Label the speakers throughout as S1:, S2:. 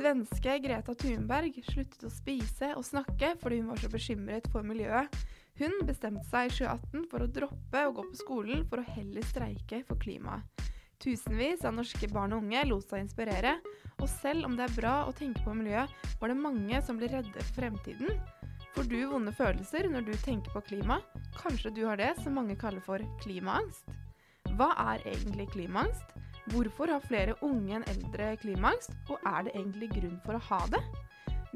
S1: Svenske Greta Thunberg sluttet å spise og snakke fordi hun var så bekymret for miljøet. Hun bestemte seg i 2018 for å droppe å gå på skolen for å heller streike for klimaet. Tusenvis av norske barn og unge lot seg inspirere, og selv om det er bra å tenke på miljøet, var det mange som ble redde for fremtiden. Får du vonde følelser når du tenker på klima? Kanskje du har det som mange kaller for klimaangst? Hva er egentlig klimaangst? Hvorfor har flere unge enn eldre klimaangst, og er det egentlig grunn for å ha det?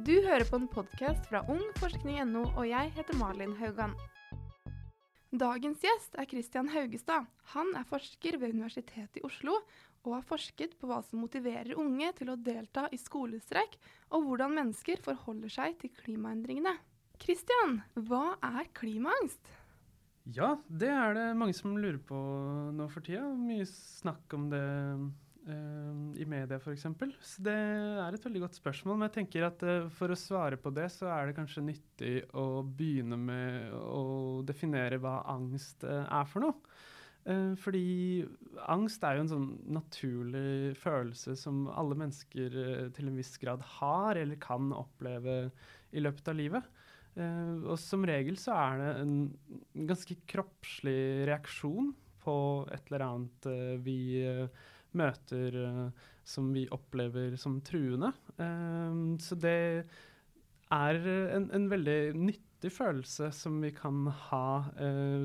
S1: Du hører på en podkast fra ungforskning.no, og jeg heter Malin Haugan. Dagens gjest er Christian Haugestad. Han er forsker ved Universitetet i Oslo og har forsket på hva som motiverer unge til å delta i skolestreik, og hvordan mennesker forholder seg til klimaendringene. Christian, hva er klimaangst?
S2: Ja, det er det mange som lurer på nå for tida. Mye snakk om det uh, i media f.eks. Så det er et veldig godt spørsmål. Men jeg tenker at uh, for å svare på det, så er det kanskje nyttig å begynne med å definere hva angst uh, er for noe. Fordi angst er jo en sånn naturlig følelse som alle mennesker til en viss grad har eller kan oppleve i løpet av livet. Uh, og som regel så er det en ganske kroppslig reaksjon på et eller annet vi møter som vi opplever som truende. så det er en, en veldig nyttig følelse som vi kan ha,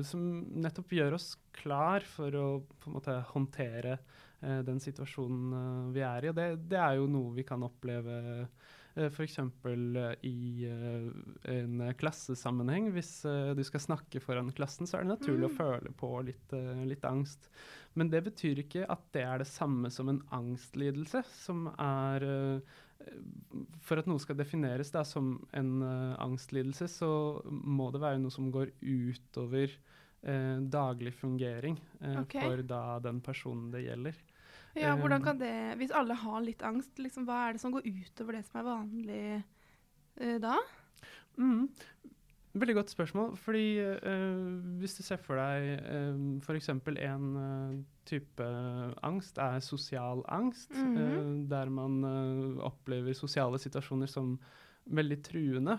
S2: som nettopp gjør oss klar for å på en måte håndtere den situasjonen vi er i. Og det, det, er jo noe vi kan oppleve f.eks. i eh, en klassesammenheng. Hvis eh, du skal snakke foran klassen, så er det naturlig mm. å føle på litt, eh, litt, angst. Men det betyr ikke at det er det samme som en angstlidelse, som er for at noe skal defineres da, som en angstlidelse, så må det være noe som går utover Eh, daglig fungering eh, okay. for da den personen det gjelder.
S1: Ja, hvordan kan det, Hvis alle har litt angst, liksom, hva er det som går utover det som er vanlig da?
S2: Mm. Veldig godt spørsmål. fordi uh, Hvis du ser for deg uh, f.eks. en uh, type angst er sosial angst, mm -hmm. der man opplever sosiale situasjoner som veldig truende.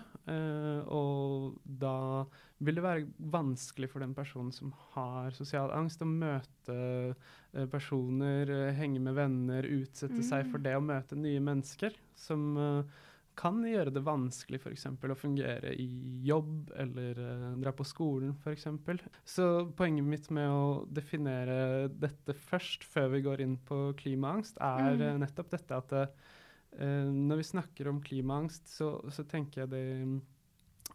S2: og da vil det være vanskelig for den personen som har sosial angst, å møte personer, henge med venner, utsette mm. seg for det å møte nye mennesker. som kan gjøre det vanskelig f.eks. å fungere i jobb eller uh, dra på skolen f.eks. Så poenget mitt med å definere dette først, før vi går inn på klimaangst, er mm. nettopp dette at uh, når vi snakker om klimaangst, så, så, tenker jeg det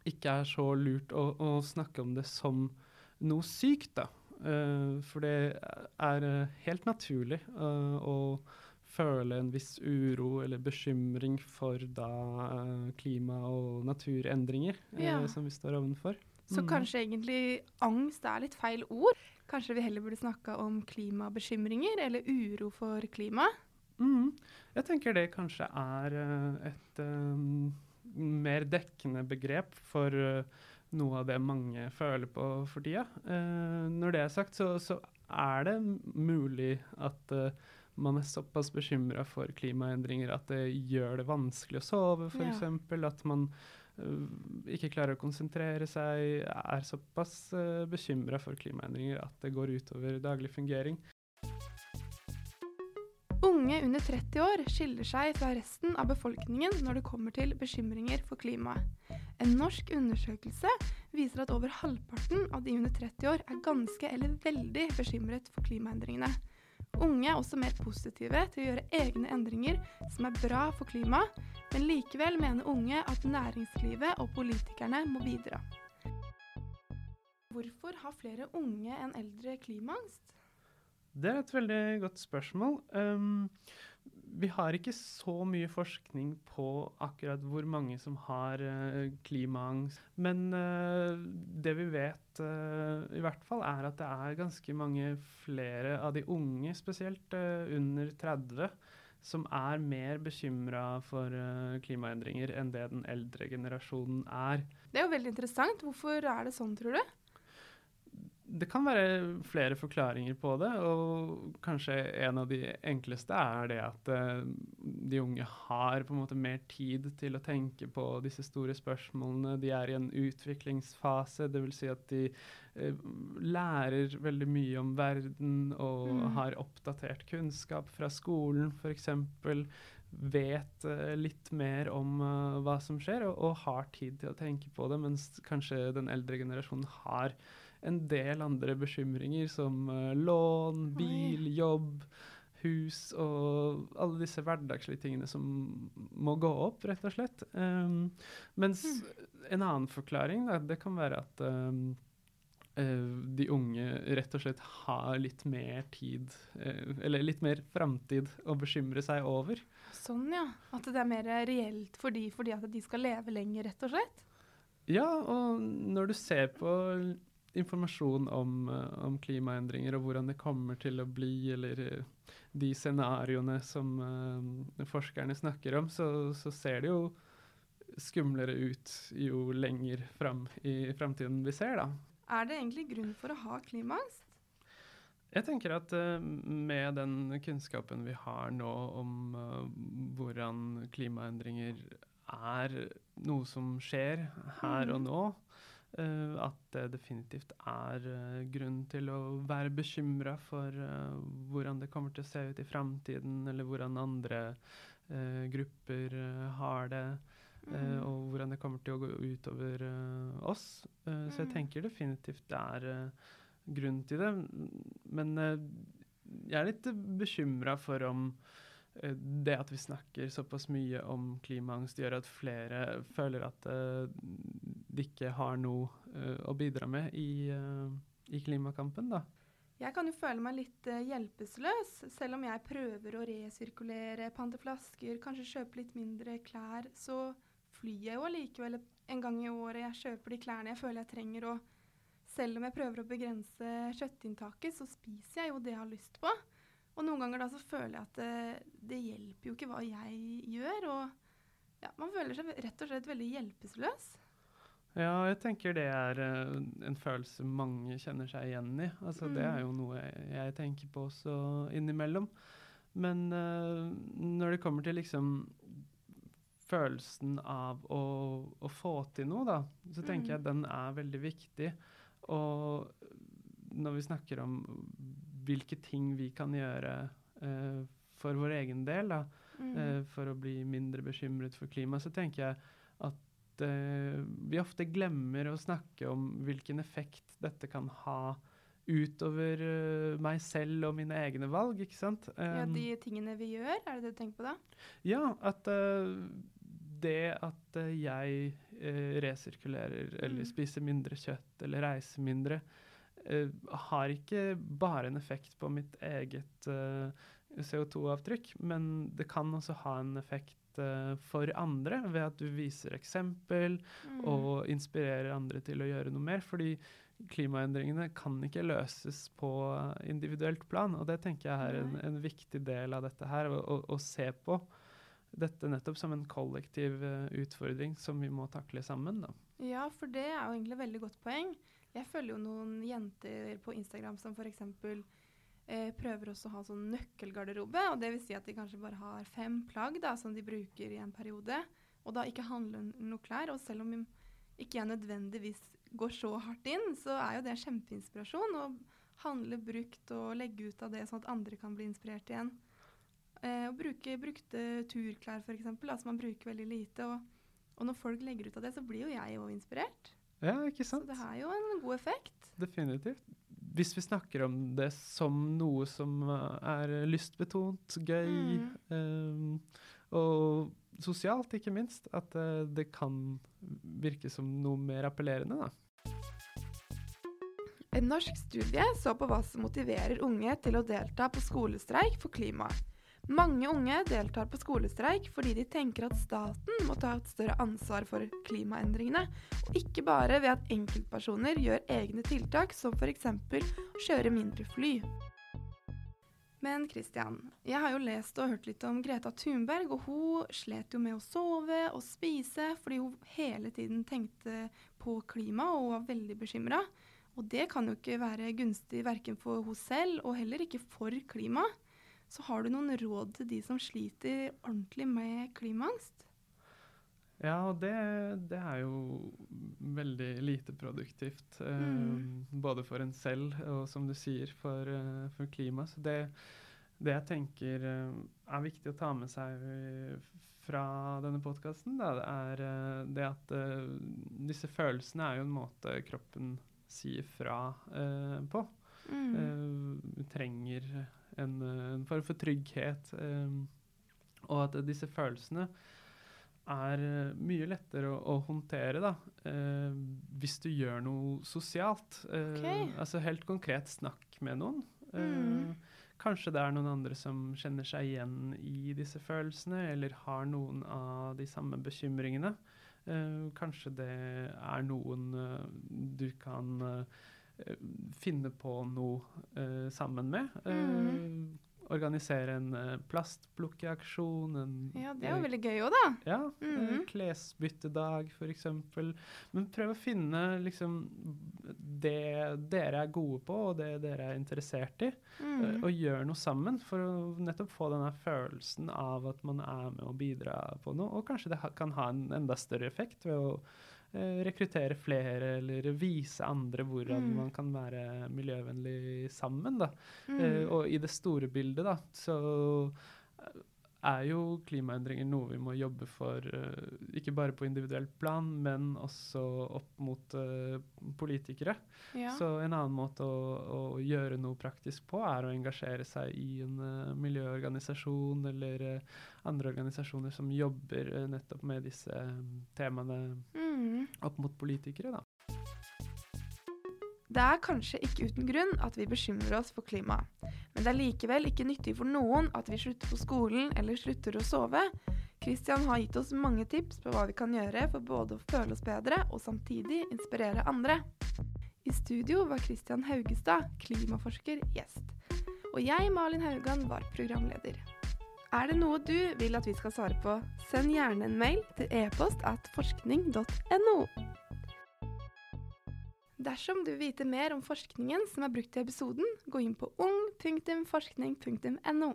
S2: ikke er så lurt å, å snakke om det som noe sykt, da. for det er helt naturlig å føle en viss uro eller bekymring for da klima- og naturendringer ja. som vi står ovenfor.
S1: Så mm. kanskje egentlig angst er litt feil ord? Kanskje vi heller burde snakka om klimabekymringer eller uro for klima?
S2: Mm. Jeg tenker det kanskje er uh, et um, mer dekkende begrep for noe av det mange føler på for tida. når det er sagt, så, så er det mulig at man er såpass bekymra for klimaendringer at det gjør det vanskelig å sove, f.eks. Ja. At man uh, ikke klarer å konsentrere seg, er såpass uh, bekymra for klimaendringer at det går utover daglig fungering.
S1: Unge under 30 år skiller seg fra resten av befolkningen når det kommer til bekymringer for klimaet. En norsk undersøkelse viser at over halvparten av de under 30 år er ganske eller veldig bekymret for klimaendringene. Unge er også mer positive til å gjøre egne endringer som er bra for klimaet, men likevel mener unge at næringslivet og politikerne må bidra. Hvorfor har flere unge enn eldre klimaangst?
S2: Det er et veldig godt spørsmål. Um, vi har ikke så mye forskning på akkurat hvor mange som har uh, klimaangst. Men uh, det vi vet uh, i hvert fall, er at det er ganske mange flere av de unge, spesielt under 30, som er mer bekymra for klimaendringer enn det den eldre generasjonen er.
S1: Det er jo veldig interessant. Hvorfor er det sånn, tror du?
S2: Det kan være flere forklaringer på det, og kanskje en av de enkleste er det at uh, de unge har på en måte mer tid til å tenke på disse store spørsmålene. De er i en utviklingsfase, dvs. Si at de uh, lærer veldig mye om verden og mm. har oppdatert kunnskap fra skolen, f.eks. Vet uh, litt mer om hva som skjer, og, og, har tid til å tenke på det, mens kanskje den eldre generasjonen har en del andre bekymringer som uh, lån, bil, jobb, hus og alle disse hverdagslige tingene som må gå opp, rett og slett. Um, mens mm. en annen forklaring da, det kan være at um, de unge rett og slett har litt mer tid, uh, eller litt mer framtid å bekymre seg over.
S1: Sånn, ja. At det er mer reelt for de fordi at de skal leve lenger, rett og slett?
S2: Ja, og når du ser på informasjon om, uh, om, klimaendringer og hvordan det kommer til å bli, eller uh, de scenarioene som uh, forskerne snakker om, så, så, ser det jo skumlere ut jo lenger fram i framtiden vi ser, da.
S1: Er det egentlig grunn for å ha klimaangst?
S2: Jeg tenker at med den kunnskapen vi har nå om hvordan klimaendringer er noe som skjer her og mm. nå, at det definitivt er uh, grunn til å være bekymra for uh, hvordan det kommer til å se ut i framtiden, eller hvordan andre grupper har det, mm. og hvordan det kommer til å gå utover oss. Mm. Så jeg mm. tenker definitivt det er grunn til det. Men jeg er litt bekymra for om Eh, det at vi snakker såpass mye om klimaangst, gjør at flere føler at uh, de ikke har noe uh, å bidra med i, uh, i, klimakampen. da.
S1: Jeg kan jo føle meg litt hjelpeløs, selv om jeg prøver å resirkulere, pante flasker, kanskje kjøpe litt mindre klær. Så flyr jeg jo allikevel en gang i året. Jeg kjøper de klærne jeg føler jeg trenger. Og selv om jeg prøver å begrense kjøttinntaket, så spiser jeg jo det jeg har lyst på. Og noen ganger da så føler jeg at det, det hjelper jo ikke hva jeg gjør. Og ja, man føler seg rett og slett veldig hjelpeløs.
S2: Ja, jeg tenker det er uh, en følelse mange kjenner seg igjen i. Altså, mm. Det er jo noe jeg, tenker på også innimellom. Men uh, når det kommer til liksom følelsen av å, å, få til noe, da, så tenker mm. jeg den er veldig viktig. Og når vi snakker om hvilke ting vi kan gjøre uh, for vår egen del, da, mm. uh, for å bli mindre bekymret for klimaet, så tenker jeg at uh, vi ofte glemmer å snakke om hvilken effekt dette kan ha utover meg selv og mine egne valg, ikke sant?
S1: Ja, De tingene vi gjør, er det det du tenker på da?
S2: Ja, at det at jeg resirkulerer eller mm. spiser mindre kjøtt eller reiser mindre, har ikke bare en effekt på mitt eget uh, eh, CO2-avtrykk, men det kan også ha en effekt uh, for andre ved at du viser eksempel mm. og inspirerer andre til å gjøre noe mer. fordi klimaendringene kan ikke løses på individuelt plan. Og det tenker jeg er en, en viktig del av dette her, å, å, å, se på dette nettopp som en kollektiv uh, utfordring som vi må takle sammen. Da.
S1: Ja, for det er jo egentlig et veldig godt poeng. Jeg følger jo noen jenter på Instagram som f.eks. Eh, prøver også å ha sånn nøkkelgarderobe. og det vil Si at de kanskje bare har fem plagg da, som de bruker i en periode. Og da ikke handler noe klær. Og selv om ikke jeg nødvendigvis går så hardt inn, så er jo det kjempeinspirasjon. Å handle brukt og legge ut av det, sånn at andre kan bli inspirert igjen. Eh, å bruke brukte turklær, f.eks., som man bruker veldig lite. Og, og når folk legger ut av det, så blir jo jeg òg inspirert.
S2: Ja, ikke sant?
S1: Så det har jo en god effekt.
S2: Definitivt. Hvis vi snakker om det som noe som eh, er lystbetont, gøy mm. um, og sosialt, ikke minst, at uh, det kan virke som noe mer appellerende, da.
S1: En norsk studie så på hva som motiverer unge til å delta på skolestreik for klimaet. Mange unge deltar på skolestreik fordi de tenker at staten må ta et større ansvar for klimaendringene, og ikke bare ved at enkeltpersoner gjør egne tiltak, som f.eks. å kjøre mindre fly. Men Christian, jeg har jo lest og hørt litt om Greta Thunberg, og hun slet jo med å sove og spise fordi hun hele tiden tenkte på klima og var veldig bekymra. Og det kan jo ikke være gunstig verken for hun selv og heller ikke for klimaet. Så har du noen råd til de som sliter ordentlig med klimaangst?
S2: Ja, det, det er jo veldig lite produktivt.
S1: Mm.
S2: Uh, Både for en selv og som du sier, for, uh, for klimaet. Så det, det jeg tenker uh, er viktig å ta med seg eh, fra denne podkasten, det er eh, det at eh, disse følelsene er jo en måte kroppen sier fra eh, på.
S1: Mm.
S2: Eh, vi trenger en, en form for trygghet. eh, og at disse følelsene er eh, mye lettere å, å håndtere da, eh, hvis du gjør noe sosialt. Eh,
S1: okay.
S2: Altså helt konkret snakk med noen. Eh,
S1: Mm.
S2: Kanskje det er noen andre som kjenner seg igjen i disse følelsene, eller har noen av de samme bekymringene. Eh, kanskje det er noen eh, du kan finne på noe eh, sammen med. Eh,
S1: Mm.
S2: Organisere en plastplukkeaksjon. En,
S1: Ja, det er jo veldig gøy òg, da.
S2: ja,
S1: mm.
S2: Klesbyttedag f.eks. Men prøv å finne liksom det dere er gode på, og det dere er interessert i,
S1: Mm.
S2: eh, og gjør noe sammen for å nettopp få denne følelsen av at man er med å bidra på noe. Og kanskje det kan ha en enda større effekt ved å eh, rekruttere flere, eller vise andre hvordan
S1: Mm.
S2: man kan være miljøvennlig sammen. da.
S1: Mm.
S2: Eh, og i det store bildet, da, så eh, er jo klimaendringer noe vi må jobbe for, eh, ikke bare på individuelt plan, men også opp mot eh, politikere.
S1: ja.
S2: Så en annen måte å, å gjøre noe praktisk på, er å engasjere seg i en eh, miljøorganisasjon eller andre organisasjoner som jobber nettopp med disse temaene
S1: Mm.
S2: opp mot politikere, da.
S1: Det er kanskje ikke uten grunn at vi bekymrer oss for klimaet. Men det er likevel ikke nyttig for noen at vi slutter på skolen eller slutter å sove. Christian har gitt oss mange tips på hva vi kan gjøre for både å føle oss bedre og samtidig inspirere andre. I studio var Christian Haugestad, klimaforsker, gjest. Og jeg, Malin Haugan, var programleder. Er det noe du vil at vi skal svare på, send gjerne en mail til e-post at forskning.no. Dersom du vil vite mer om forskningen som er brukt i episoden, gå inn på ung.forskning.no.